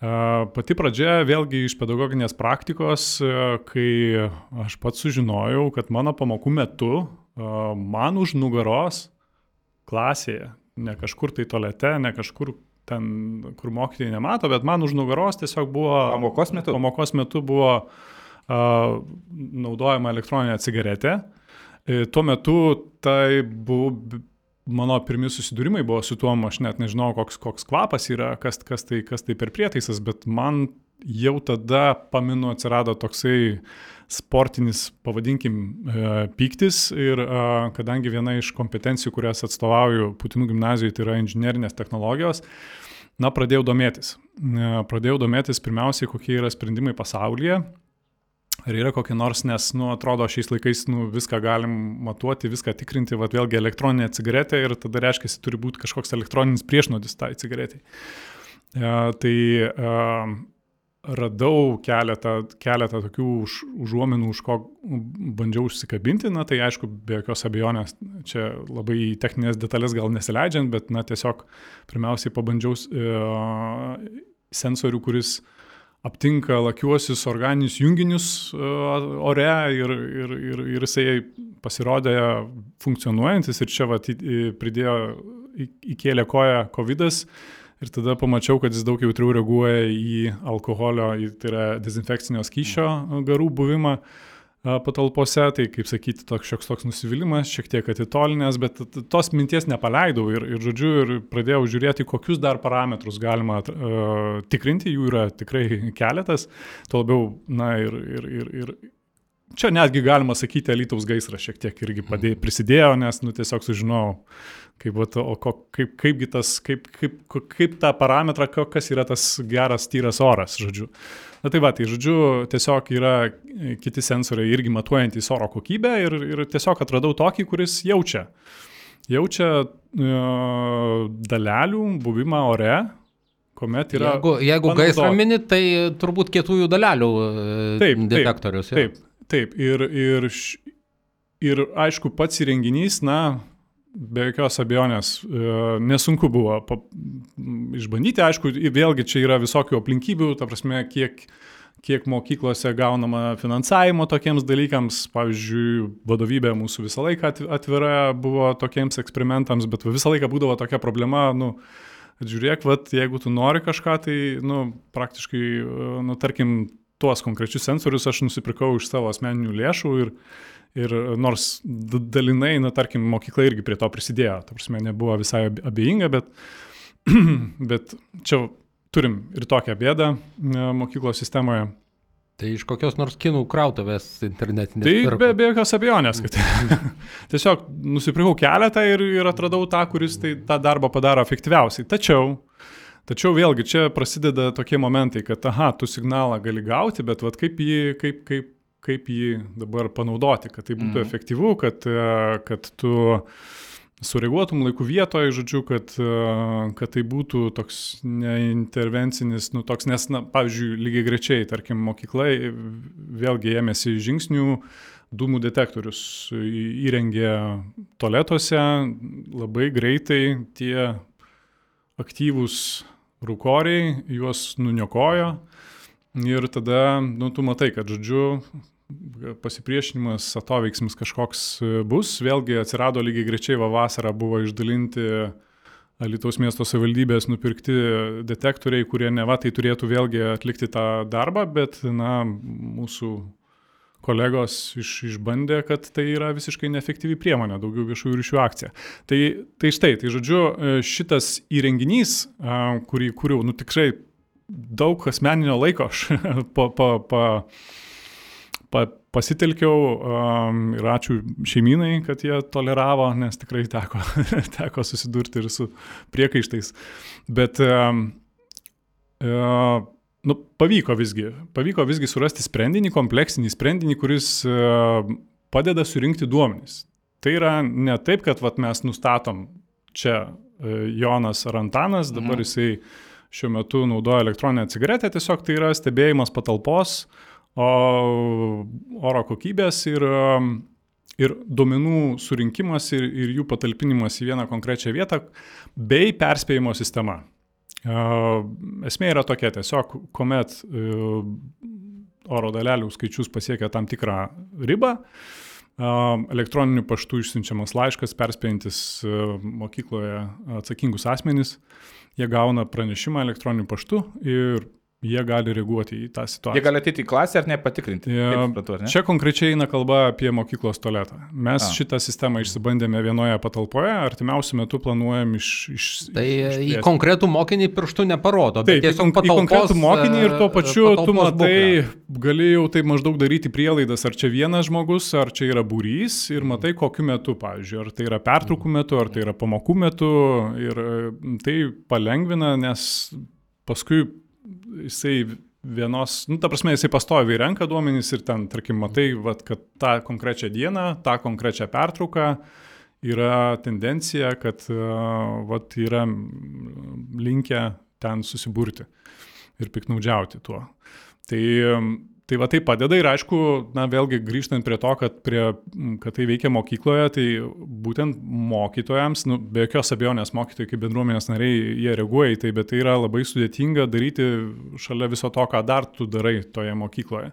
A, Pati pradžia vėlgi iš pedagoginės praktikos, a, kai aš pats sužinojau, kad mano pamokų metu man už nugaros klasėje, ne kažkur tai tolete, ne kažkur ten, kur mokytojai nemato, bet man už nugaros tiesiog buvo... Pamokos metu? Pamokos metu buvo uh, naudojama elektroninė cigaretė. E, tuo metu tai buvo mano pirmi susidūrimai buvo su tuo, aš net nežinau, koks, koks kvapas yra, kas, kas, tai, kas tai per prietaisas, bet man jau tada, paminu, atsirado toksai sportinis, pavadinkim, pyktis ir kadangi viena iš kompetencijų, kurias atstovauju Putinų gimnazijoje, tai yra inžinierinės technologijos, na, pradėjau domėtis. Pradėjau domėtis pirmiausiai, kokie yra sprendimai pasaulyje. Ar yra kokie nors, nes, nu, atrodo, šiais laikais, nu, viską galim matuoti, viską tikrinti, va, vėlgi elektroninė cigaretė ir tada reiškia, turi būti kažkoks elektroninis priešnodis tai cigaretei. E, tai e, radau keletą, keletą tokių už, užuominų, už ko bandžiau užsikabinti, na tai aišku, be jokios abejonės, čia labai techninės detalės gal nesileidžiant, bet na tiesiog pirmiausiai pabandžiau e, sensorių, kuris aptinka lakiuosius organinius junginius e, ore ir, ir, ir, ir jisai pasirodė funkcionuojantis ir čia va, pridėjo, įkėlė koją COVID. -as Ir tada pamačiau, kad jis daug jautriau reaguoja į alkoholio, į, tai yra dezinfekcinio skyšio garų buvimą patalpose, tai kaip sakyti, toks šioks toks nusivylimas, šiek tiek atitolinęs, bet tos minties nepaleidau ir, ir žodžiu, ir pradėjau žiūrėti, kokius dar parametrus galima uh, tikrinti, jų yra tikrai keletas, tuo labiau, na ir, ir, ir, ir čia netgi galima sakyti, Alytaus gaisras šiek tiek irgi padėjo, prisidėjo, nes, nu, tiesiog sužinojau, kaip, o ko, kaip, kaipgi tas, kaip, kaip, kaip tą parametrą, kas yra tas geras, tyras oras, žodžiu. Na tai va, tai žodžiu, tiesiog yra kiti sensoriai irgi matuojantys oro kokybę ir, ir tiesiog atradau tokį, kuris jaučia. Jaučia e, dalelių buvimą ore, kuomet yra... Jeigu, jeigu gaisrą mini, tai turbūt kietųjų dalelių e, taip, detektorius. Taip, taip, taip. Ir, ir, ir aišku, pats įrenginys, na, Be jokios abejonės, e, nesunku buvo išbandyti, aišku, vėlgi čia yra visokių aplinkybių, ta prasme, kiek, kiek mokyklose gaunama finansavimo tokiems dalykams, pavyzdžiui, vadovybė mūsų visą laiką atvira buvo tokiems eksperimentams, bet visą laiką būdavo tokia problema, nu, žiūrėk, vat, jeigu tu nori kažką, tai, nu, praktiškai, e, nu, tarkim, tuos konkrečius sensorius aš nusipirkau iš savo asmeninių lėšų ir Ir nors dalinai, na, tarkim, mokykla irgi prie to prisidėjo, ta prasme, nebuvo visai abejinga, bet, bet čia turim ir tokią bėdą e, mokyklos sistemoje. Tai iš kokios nors kinų krautuvės internetinės? Tai be, be jokios abejonės, kad tiesiog nusipirkau keletą ir, ir atradau tą, kuris tai, tą darbą padaro efektyviausiai. Tačiau, tačiau vėlgi čia prasideda tokie momentai, kad, aha, tu signalą gali gauti, bet vat, kaip jį, kaip, kaip, kaip jį dabar panaudoti, kad tai būtų mhm. efektyvu, kad, e, kad tu sureaguotum laiku vietoje, žodžiu, kad, e, kad tai būtų toks neintervencinis, nu toks, nes, na, pavyzdžiui, lygiai grečiai, tarkim, mokyklai vėlgi ėmėsi žingsnių, dūmų detektorius įrengė tualetuose, labai greitai tie aktyvūs rūkoriai juos nuniokojo ir tada, nu, tu matai, kad, žodžiu, pasipriešinimas, atoveiksmis kažkoks e, bus. Vėlgi atsirado lygiai grečiai, va vasarą buvo išdalinti Alitaus miesto savivaldybės nupirkti detektoriai, kurie ne va tai turėtų vėlgi atlikti tą darbą, bet na, mūsų kolegos iš, išbandė, kad tai yra visiškai neefektyvi priemonė, daugiau viešųjų ryšių akcija. Tai, tai štai, tai žodžiu, e, šitas įrenginys, kurį kūriau, nu tikrai daug asmeninio laiko aš pa, pa, pa, pa, pasitelkiau ir ačiū šeimynai, kad jie toleravo, nes tikrai teko, teko susidurti ir su priekaištais. Bet um, uh, nu, pavyko visgi, pavyko visgi surasti sprendinį, kompleksinį sprendinį, kuris uh, padeda surinkti duomenys. Tai yra ne taip, kad vat, mes nustatom čia uh, Jonas ar Antanas, dabar mhm. jisai šiuo metu naudoja elektroninę cigaretę, tiesiog tai yra stebėjimas patalpos, oro kokybės ir, ir duomenų surinkimas ir, ir jų patalpinimas į vieną konkrečią vietą bei perspėjimo sistema. Esmė yra tokia, tiesiog, kuomet e, oro dalelių skaičius pasiekia tam tikrą ribą, elektroniniu paštu išsiunčiamas laiškas perspėjantis e, mokykloje atsakingus asmenys, jie gauna pranešimą elektroniniu paštu ir jie gali reaguoti į tą situaciją. Jie gali ateiti į klasę ar nepatikrinti. Ja, ne? čia konkrečiai eina kalba apie mokyklos tualetą. Mes A. Šitą sistemą išsibandėme vienoje patalpoje, artimiausiu metu planuojam iš... iš Tai į išplėsti. konkretų mokinį pirštų neparodo, bet Taip, tiesiog į, kon- į konkretų patalpos, mokinį ir tuo e, pačiu tu patalpos matai, būklę. gali jau taip maždaug daryti prielaidas, ar čia vienas žmogus, ar čia yra būrys ir matai kokiu metu, pavyzdžiui, ar tai yra pertraukų metu, ar tai yra pamokų metu ir e, tai palengvina, nes paskui jisai vienos, nu, ta prasme, jisai pastoviai renka duomenys ir ten, tarkim, matai, vat, kad tą konkrečią dieną, tą konkrečią pertrauką yra tendencija, kad uh, vat, yra linkę ten susiburti ir piknaudžiauti tuo. Tai, tai va tai padeda ir aišku, na vėlgi grįžtant prie to, kad, prie, kad tai veikia mokykloje, tai būtent mokytojams, nu, be jokios abejonės mokytojai kaip bendruomenės nariai, jie reaguoja į tai, bet tai yra labai sudėtinga daryti šalia viso to, ką dar tu darai toje mokykloje.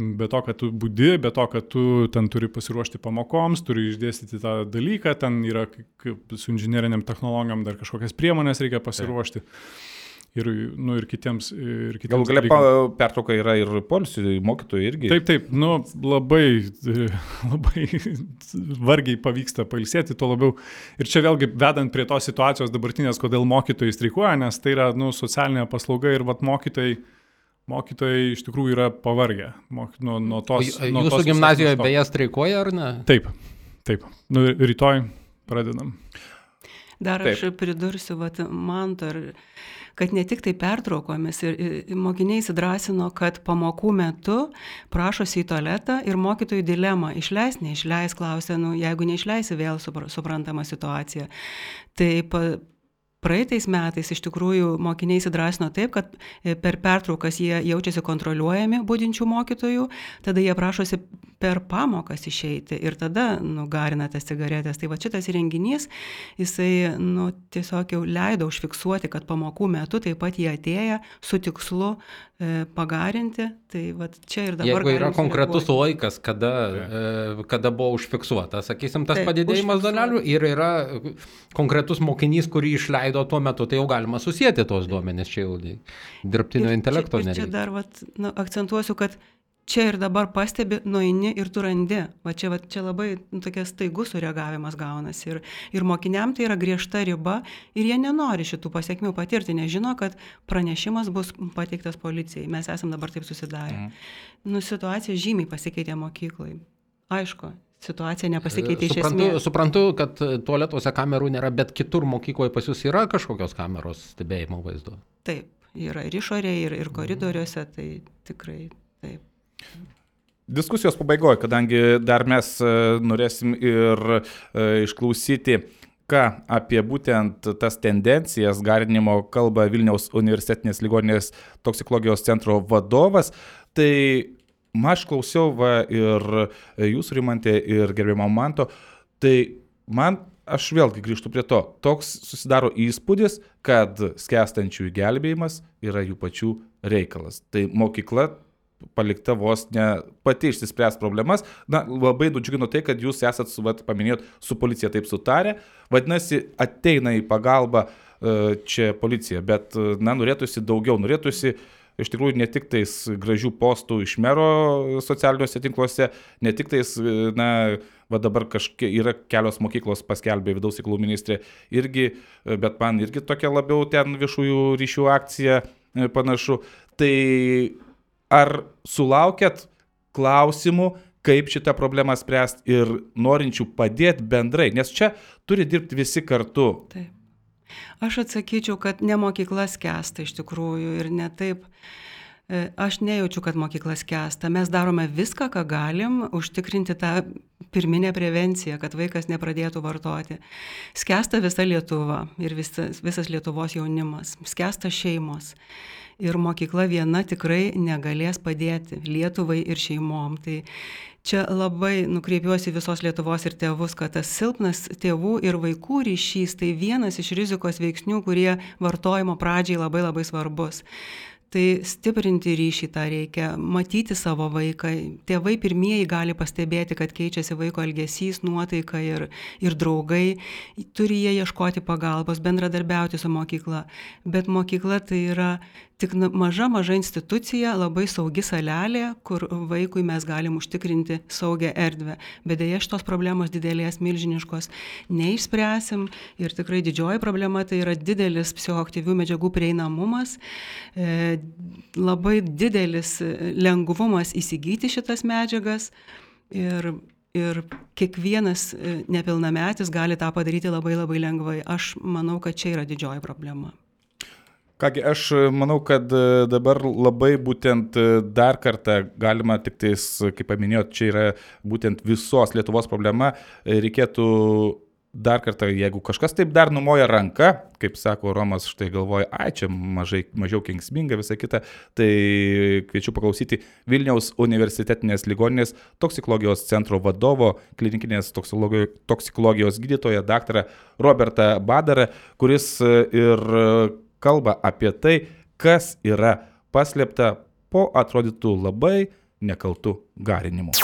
Be to, kad tu būdi, be to, kad tu ten turi pasiruošti pamokoms, turi išdėstyti tą dalyką, ten yra su inžinieriniam technologijom dar kažkokias priemonės reikia pasiruošti. Ir, nu, ir kitiems. Ir kitiems Galų galia pertrauka yra ir polisių mokytojų irgi. Taip, taip, nu, labai, labai vargiai pavyksta pailsėti, tuo labiau. Ir čia vėlgi vedant prie tos situacijos dabartinės, kodėl mokytojai streikuoja, nes tai yra nu, socialinė paslauga ir vat, mokytojai, mokytojai iš tikrųjų yra pavargę nuo, nuo O tos. j- nuo Jūsų tos gimnazijoje visos beje streikuoja ar ne? Taip, taip. Nu, rytoj pradedam. Dar Taip. aš pridursiu, vat, man dar, kad ne tik tai pertraukomis ir, ir mokiniai įsidrasino, kad pamokų metu prašosi į tualetą ir mokytojų dilema išleis, neišleis, klausia, nu, jeigu neišleisi, vėl supra- suprantama situacija. Tai praeitais metais iš tikrųjų mokiniai įsidrasino taip, kad e, per pertraukas jie jaučiasi kontroliuojami būdinčių mokytojų, tada jie prašosi per pamokas išeiti ir tada nugarina tas cigaretės. Tai va šitas įrenginys, jisai nu, tiesiog jau leido užfiksuoti, kad pamokų metu taip pat jie atėję su tikslu e, pagarinti. Tai va čia ir dabar. Jeigu yra konkretus sureaguoti. laikas, kada, e, kada buvo užfiksuotas, sakysim, tas Taip, padidėjimas užfiksuota. dalelių ir yra konkretus mokinys, kurį išleido tuo metu, tai jau galima susijęti tos duomenys, čia jau dirbtinio Ir intelekto ir čia nereikia. dar vat, nu, akcentuosiu, kad čia ir dabar pastebi, nueini ir tu randi. Va čia, va, čia labai nu, tokia staigus sureagavimas gaunasi. Ir, ir mokiniam tai yra griežta riba ir jie nenori šitų pasiekmių patirti, nes žino, kad pranešimas bus pateiktas policijai. Mes esam dabar taip susidarę. Mhm. Nu, situacija žymiai pasikeitė mokyklai. Aišku, situacija nepasikeitė iš suprantu, esmės. suprantu, kad tualetuose kamerų nėra, bet kitur mokykloje pas jūs yra kažkokios kameros stebėjimo vaizdo. Taip, yra ir išorėje, ir, ir koridoriuose, tai tikrai taip. Diskusijos pabaigoje, kadangi dar mes e, norėsim ir e, išklausyti, ką apie būtent tas tendencijas garinimo kalba Vilniaus universitetinės ligoninės toksikologijos centro vadovas, tai aš klausiau va, ir jūs, Rimantė, ir gerbiamą Manto, tai man aš vėlgi grįžtu prie to. Toks susidaro įspūdis, kad skęstančiųjų gelbėjimas yra jų pačių reikalas. Tai mokykla palikta vos ne pati išsispręs problemas. Na, labai nudžiugino tai, kad jūs esat, su, vat, paminėjot, su policija taip sutarę. Vadinasi, ateina į pagalbą e, čia policija, bet, e, na, norėtųsi daugiau, norėtųsi iš tikrųjų ne tik tais gražių postų iš mero socialiniuose tinkluose, ne tik tais, na, va dabar kažkiek yra kelios mokyklos paskelbė vidaus reikalų ministrė irgi, bet man irgi tokia labiau ten viešųjų ryšių akcija e, panašu. Tai ar sulaukėt klausimų, kaip šitą problemą spręsti ir norinčių padėti bendrai, nes čia turi dirbti visi kartu. Taip. Aš atsakyčiau, kad ne mokykla skęsta iš tikrųjų ir ne taip. E, Aš nejaučiu, kad mokykla skęsta. Mes darome viską, ką galim, užtikrinti tą pirminę prevenciją, kad vaikas nepradėtų vartoti. Skęsta visa Lietuva ir visas, visas Lietuvos jaunimas. Skęsta šeimos. Ir mokykla viena tikrai negalės padėti Lietuvai ir šeimom. Tai čia labai nukreipiuosi visos Lietuvos ir tėvus, kad tas silpnas tėvų ir vaikų ryšys tai vienas iš rizikos veiksnių, kurie vartojimo pradžiai labai labai svarbus. Tai stiprinti ryšį tą reikia, matyti savo vaiką. Tėvai pirmieji gali pastebėti, kad keičiasi vaiko elgesys, nuotaika ir, ir draugai. Turi jie ieškoti pagalbos, bendradarbiauti su mokykla. Bet mokykla tai yra tik maža, maža institucija, labai saugi salelė, kur vaikui mes galim užtikrinti saugią erdvę. Bet dėja šitos problemos didelės, milžiniškos neišspręsim ir tikrai didžioji problema tai yra didelis psichoaktyvių medžiagų prieinamumas, e, labai didelis lengvumas įsigyti šitas medžiagas ir ir kiekvienas nepilnametis gali tą padaryti labai labai lengvai. Aš manau, kad čia yra didžioji problema. Kągi, aš e, manau, kad e, dabar labai būtent e, dar kartą galima tik tais, kaip paminėjot, čia yra būtent visos Lietuvos problema. Reikėtų dar kartą, jeigu kažkas taip dar numoja ranką, kaip sako Romas, štai galvoja, ai čia mažai, mažiau kengsminga visą kitą, tai kviečiu paklausyti Vilniaus universitetinės ligoninės toksikologijos centro vadovo, klinikinės toksikologijos, toksikologijos gydytoją, daktarą Robertą Badarą, kuris ir kalba apie tai, kas yra paslėpta po atrodytų labai nekaltų garinimų.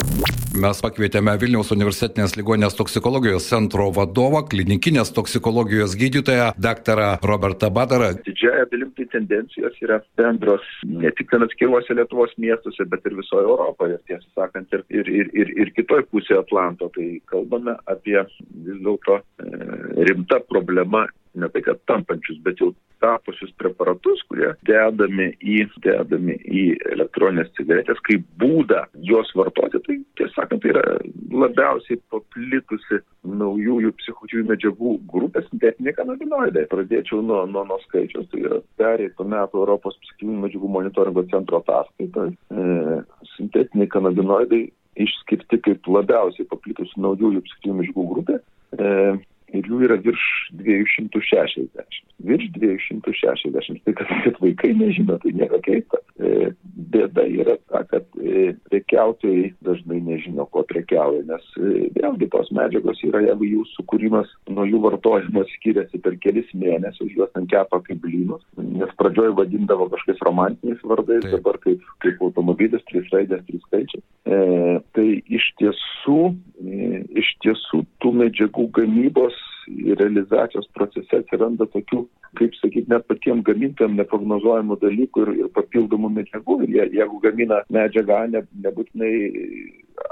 Mes pakvietėme Vilniaus universitetinės ligonės toksikologijos centro vadovą, klinikinės toksikologijos gydytoją, daktarą Robertą Badarą. Didžiaja dalim tai tendencijos yra bendros ne tik ten atskiruose Lietuvos miestuose, bet ir visoje Europoje, tiesą sakant, ir, ir, ir, ir, ir kitoj pusėje Atlanto. Tai kalbame apie vis dėlto e, rimta problema ne tai kad tampančius, bet jau tapusius preparatus, kurie dedami į, dedami į elektroninės cigaretės kaip būdą juos vartoti, tai tiesą sakant, tai yra labiausiai paplitusi naujųjų psichotyvių medžiagų grupė sintetiniai kanabinoidai. Pradėčiau nuo, nuo, nuo skaičiaus, tai yra pereitų metų Europos psichotyvių medžiagų monitoringo centro ataskaita. E, sintetiniai kanabinoidai išskirti kaip labiausiai paplitusi naujųjų psichotyvių medžiagų grupė. E, ir jų yra virš 260. Virš 260. Tai kad, kad vaikai nežino, tai nėra keista. E, bėda yra ta, kad e, prekiautojai dažnai nežino, ko prekiauja, nes e, vėlgi tos medžiagos yra, jeigu jų sukūrimas nuo jų vartojimo skiriasi per kelis mėnesius, juos ant kepa kaip blynus, nes pradžioje vadindavo kažkokiais romantiniais vardais, Taip. dabar kaip, kaip automobilis, trys raidės, trys skaičiai. E, tai iš tiesų, e, iš tiesų tų medžiagų gamybos realizacijos procese atsiranda tokių, kaip sakyti, net patiems gamintojams neprognozuojamų dalykų ir, ir papildomų medžiagų. Ir jie, jeigu gamina medžiagą, ne, nebūtinai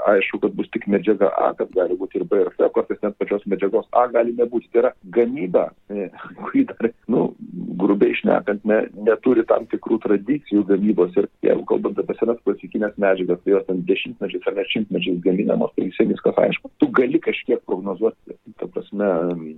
aišku, kad bus tik medžiaga A, kad gali būti ir B ir C, kartais net pačios medžiagos A gali nebūti. Tai yra gamyba, e, kuri dar, nu, grubiai išnekant, ne, neturi tam tikrų tradicijų gamybos. Ir jeigu kalbant apie senas klasikinės medžiagas, tai jos ten dešimtmečiais ar net šimtmečiais gaminamos, tai visai viskas aišku. Tu gali kažkiek prognozuoti, ta prasme,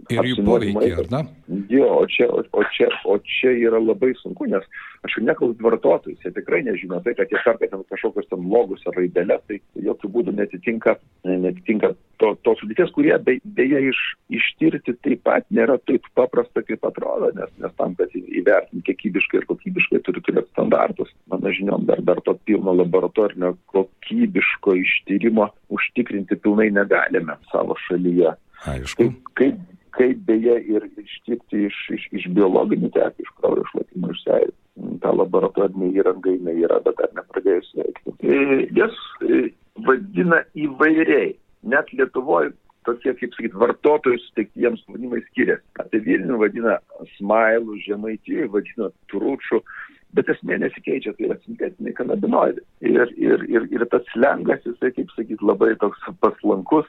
ir jų poveikį, ar ne? Jo, o čia, o, čia, o čia yra labai sunku, nes aš jau nekalbu vartotojus, jie tikrai nežino tai, kad jie perka ten kažkokius ten logus ar raidelės, tai jokių būdų netitinka, netitinka to, tos sudėties, kurie be, beje iš, ištirti taip pat nėra taip paprasta, kaip atrodo, nes, nes tam, kad įvertinti kiekybiškai ir kokybiškai turi turėti standartus. Mano žiniom, dar, dar to pilno laboratorinio kokybiško ištyrimo užtikrinti pilnai negalime savo šalyje. Aišku. Kaip, kaip, kaip beje ir ištirti iš, iš, iš biologinių terpių, iš kraujo šlapimo išsiaiškinti. Ta laboratorinė įranga jinai yra, bet dar nepradėjus veikti. Jas vadina įvairiai. Net Lietuvoje tokie, kaip sakyt, vartotojus suteikti jiems vadinimai skiriasi. Apie Vilnių vadina smailų, žemaitijoje vadina tručų, bet esmė nesikeičia, tai yra sintetiniai kanabinoidai. Ir, ir, ir, ir tas slengas, jisai, kaip sakyt, labai toks paslankus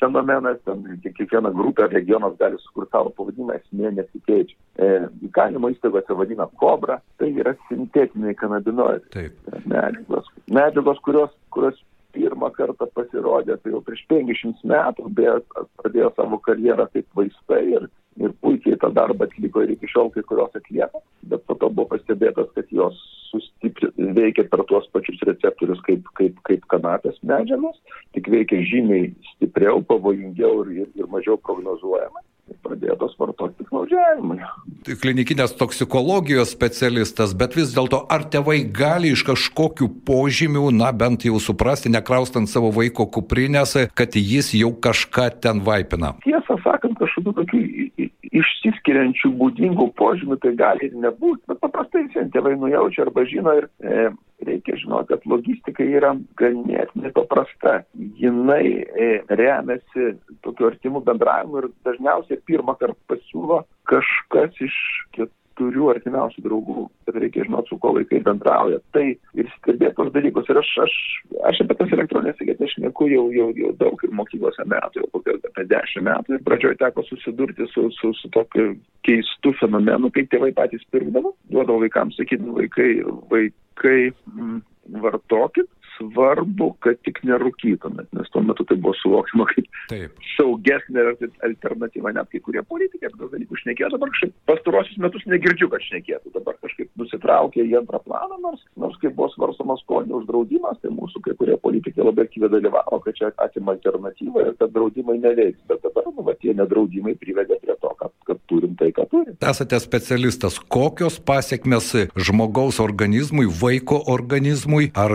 fenomenas, ten kiekviena grupė ar regionas gali sukurti savo pavadinimą, esmė nesikeičia. E, įkalinimo įstaigose vadina kobra, tai yra sintetiniai kanabinoidai. Medžiagos, medžiagos kurios, kurios pirmą kartą pasirodė, tai jau prieš 50 metų, bet pradėjo savo karjerą kaip vaistai ir, ir puikiai tą darbą atliko ir iki šiol kai kurios atlieka, bet po to buvo pastebėtas, kad jos sustipri, veikia per tuos pačius receptorius kaip, kaip, kaip kanapės medžiagos, tik veikia žymiai stipriau, pavojingiau ir, ir, mažiau prognozuojama pradėtos vartoti piknaudžiavimui. Tai klinikinės toksikologijos specialistas, bet vis dėlto ar tėvai gali iš kažkokių požymių, na bent jau suprasti, nekraustant savo vaiko kuprinės, kad jis jau kažką ten vaipina? Tiesą sakant, kažkokių tokių išsiskiriančių būdingų požymių tai gali ir nebūti, bet paprastai tėvai nujaučia arba žino ir e, reikia žinoti, kad logistika yra ganėtinai paprasta. Jinai e, remiasi tokiu artimu bendravimu ir dažniausiai pirmą kartą pasiūlo kažkas iš turiu artimiausių draugų, bet reikia žinoti, su kuo vaikai bendrauja. Tai ir stebėti tos dalykus. Ir aš, aš, aš apie tas elektroninės cigaretės šneku jau, jau, jau daug ir mokyklose metų, jau kokią apie dešimt metų. Ir pradžioje teko susidurti su, su, su tokiu keistu fenomenu, kaip tėvai patys pirkdavo, duodavo vaikams, sakydavo, vaikai, vaikai mm, vartokit, svarbu, kad tik nerūkytumėt, nes tuo metu tai buvo suvokiama kaip Taip. saugesnė alternatyva, net kai kurie politikai apie tos dalykus šnekėjo, dabar kažkaip pastarosius metus negirdžiu, kad šnekėtų, dabar kažkaip nusitraukė į antrą planą, nors, nors kai buvo svarstomas skonio uždraudimas, tai mūsų kai kurie politikai labai aktyviai dalyvavo, kad čia atima alternatyvą ir kad draudimai neveiks, bet dabar nu, va, tie nedraudimai privedė prie to, kad, kad turim tai, ką turim. Esate specialistas, kokios pasiekmes žmogaus organizmui, vaiko organizmui, ar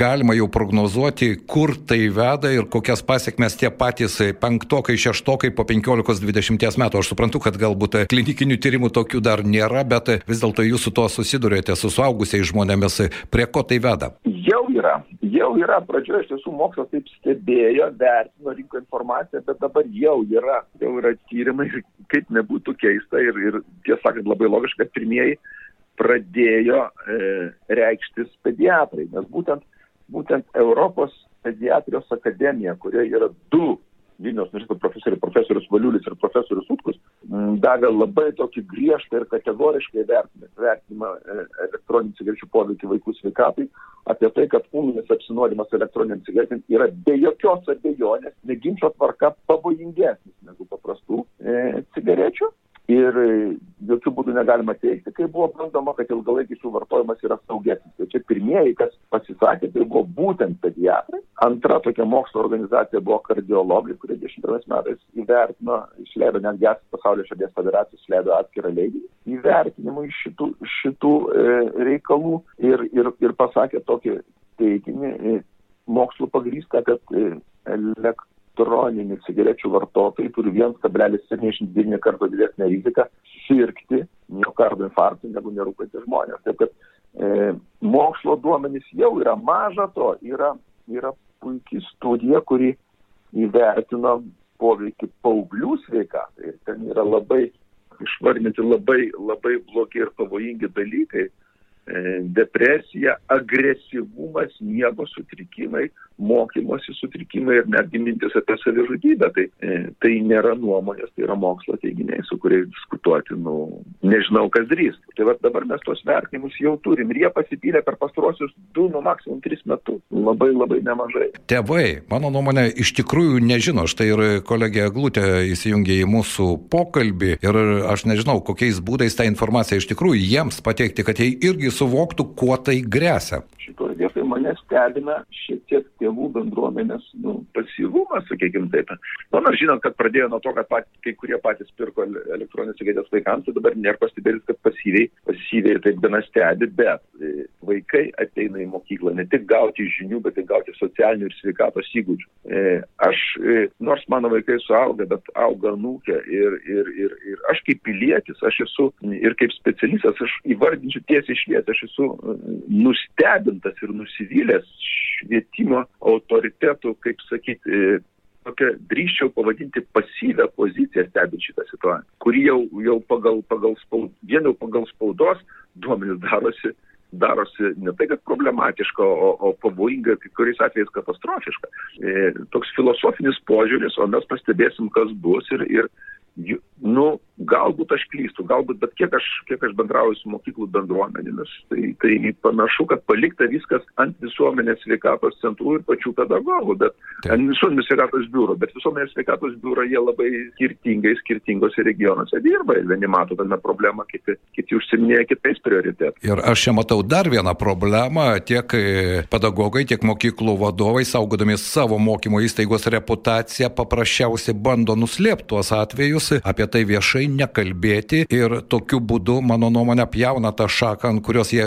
galima jau prognozuoti, kur tai veda ir kokias pasiekmes tie patys penktokai, šeštokai po 15-20 metų. Aš suprantu, kad galbūt klinikinių tyrimų tokių dar nėra, bet vis dėlto jūs su tuo susidurėte, su suaugusiais žmonėmis. Prie ko tai veda? Jau yra. Jau yra. Pradžioje iš tiesų mokslas taip stebėjo, vertino, rinko informaciją, bet dabar jau yra. Jau yra tyrimai, kaip nebūtų keista ir, ir tiesą sakant labai logiška, pirmieji pradėjo e, reikštis pediatrai, nes būtent būtent Europos pediatrijos akademija, kurioje yra du Vilniaus universiteto profesoriai, profesorius Valiulis ir profesorius Utkus, davė labai tokį griežtą ir kategoriškai vertinimą e, elektroninių cigarečių poveikį vaikų sveikatai, apie tai, kad ūminis apsinuodimas elektroniniam cigaretėm yra be jokios abejonės, neginčio tvarka pavojingesnis negu paprastų e, cigarečių ir jokių būdų negalima teikti, kai buvo bandoma, kad ilgalaikis jų vartojimas yra saugesnis. Tai čia pirmieji, kas pasisakė, tai buvo būtent pediatrai. Antra tokia mokslo organizacija buvo kardiologai, kurie 21 metais įvertino, išleido netgi pasaulio širdies federacijos, išleido atskirą leidinį įvertinimui šitų, šitų e, reikalų ir, ir, ir pasakė tokį teiginį, e, mokslo pagrįstą, kad e, elektroninių cigarečių vartotojai turi 1,79 karto didesnę riziką sirgti miocardo infarktų negu nerūkantys žmonės. Taip kad e, mokslo duomenys jau yra maža to, yra, yra puikiai studija, kuri įvertino poveikį paauglių sveikatai. Ir ten yra labai išvardinti labai, labai blogi ir pavojingi dalykai. E, depresija, agresyvumas, miego sutrikimai, mokymosi sutrikimai ir netgi mintis apie savižudybę. Tai, e, tai nėra nuomonės, tai yra mokslo teiginiai, su kuriais diskutuoti, nu, nežinau, kas drys. Tai va dabar mes tos vertinimus jau turim ir jie pasipylė per pastruosius du, nu maksimum tris metus. Labai labai nemažai. Tėvai, mano nuomonė, iš tikrųjų nežino. Štai ir kolegė Glutė įsijungė į mūsų pokalbį ir aš nežinau, kokiais būdais tą informaciją iš tikrųjų jiems pateikti, kad jie irgi suvoktų, kuo tai grėsia. Šitoje vietoje mane stebina šiek tiek tėvų bendruomenės nu, pasyvumas, sakykime taip. Nu, nors žinot, kad pradėjo nuo to, kad pat, kai kurie patys pirko elektroninės cigaretės vaikams, tai dabar nėra pastebėtis, kad pasyviai, pasyviai taip gana stebi, bet e, vaikai ateina į mokyklą ne tik gauti žinių, bet ir gauti socialinių ir sveikatos įgūdžių. E, aš, e, nors mano vaikai suauga, bet auga nūkė ir, ir, ir, ir aš kaip pilietis, aš esu ir kaip specialistas, aš įvardinčiau tiesiai šviesiai, aš esu nustebintas ir nusivylęs švietimo autoritetų, kaip sakyti, e, tokia drįščiau pavadinti pasyvę poziciją stebint šitą situaciją, kuri jau, jau pagal, pagal, spaud, vien jau pagal spaudos duomenys darosi, darosi ne tai, kad problematiška, o, o pavojinga, kai kuriais atvejais katastrofiška. E, toks filosofinis požiūris, o mes pastebėsim, kas bus ir, ir nu, galbūt aš klystu, galbūt, bet kiek aš, kiek aš bendrauju su mokyklų bendruomenėmis, tai, tai panašu, kad palikta viskas ant visuomenės sveikatos centrų ir pačių pedagogų, bet Taip. ant visuomenės sveikatos biuro, bet visuomenės sveikatos biuro jie labai skirtingai, skirtingose regionuose dirba ir vieni mato tame problemą, kiti, kiti užsiminėja kitais prioritetais. Ir aš čia matau dar vieną problemą, tiek e, pedagogai, tiek mokyklų vadovai, saugodami savo mokymo įstaigos reputaciją, paprasčiausiai bando nuslėpti tuos atvejus, apie tai viešai nekalbėti ir tokiu būdu, mano nuomonė, pjauna tą šaką, ant kurios jie,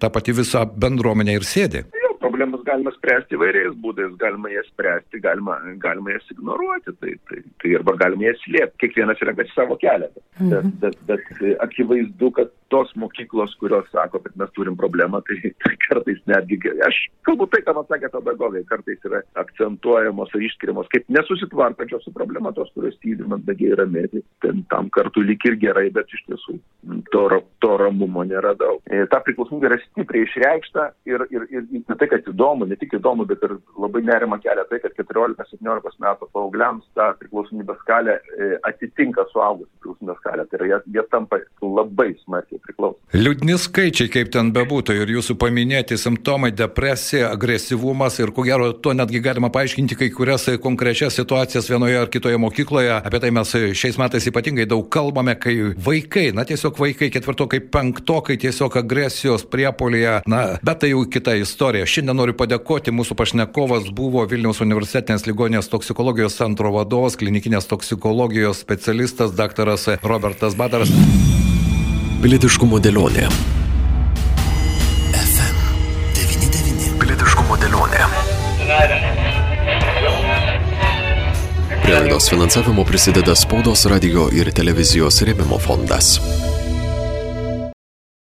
ta pati visa bendruomenė ir sėdi. Jo, problemas galima spręsti įvairiais būdais, galima jas spręsti, galima, galima jas ignoruoti, tai, tai, tai arba galima jas slėpti, kiekvienas renkasi savo kelią. Bet, bet, bet, bet akivaizdu, kad tos mokyklos, kurios sako, kad mes turim problemą, tai, tai kartais netgi, aš kalbu tai, ką man sakė pedagogai, kartais yra akcentuojamos ar išskiriamos kaip nesusitvarkančios su problema, tos, kurios tyri mandagiai ramiai, ten tam kartu lik ir gerai, bet iš tiesų to, to ramumo nėra daug. E, ta priklausomybė yra stipriai išreikšta ir, ir, ir ne tai, kad įdomu, ne tik įdomu, bet ir labai nerima kelia tai, kad 14-17 metų paaugliams ta priklausomybės skalė e, atitinka suaugusių priklausomybės skalę. Tai yra jie, jie tampa labai smarkiai priklausomi. Liūdni skaičiai, kaip ten bebūtų, ir jūsų paminėti simptomai - depresija, agresyvumas ir ko gero to netgi galima paaiškinti kai kurias konkrečias situacijas vienoje ar kitoje mokykloje. Apie tai mes šiais metais ypatingai daug kalbame, kai vaikai, na tiesiog vaikai ketvirtokai, penktokai tiesiog agresijos priepolyje, na, bet tai jau kita istorija. Šiandien noriu padėkoti, mūsų pašnekovas buvo Vilniaus universitetinės ligonės toksikologijos centro vadovas, klinikinės toksikologijos specialistas daktaras Robertas Badaras. Pilietiškumo dėlionė. FM 99. Pilietiškumo dėlionė. Prie laidos finansavimo prisideda spaudos radio ir televizijos rėmimo fondas.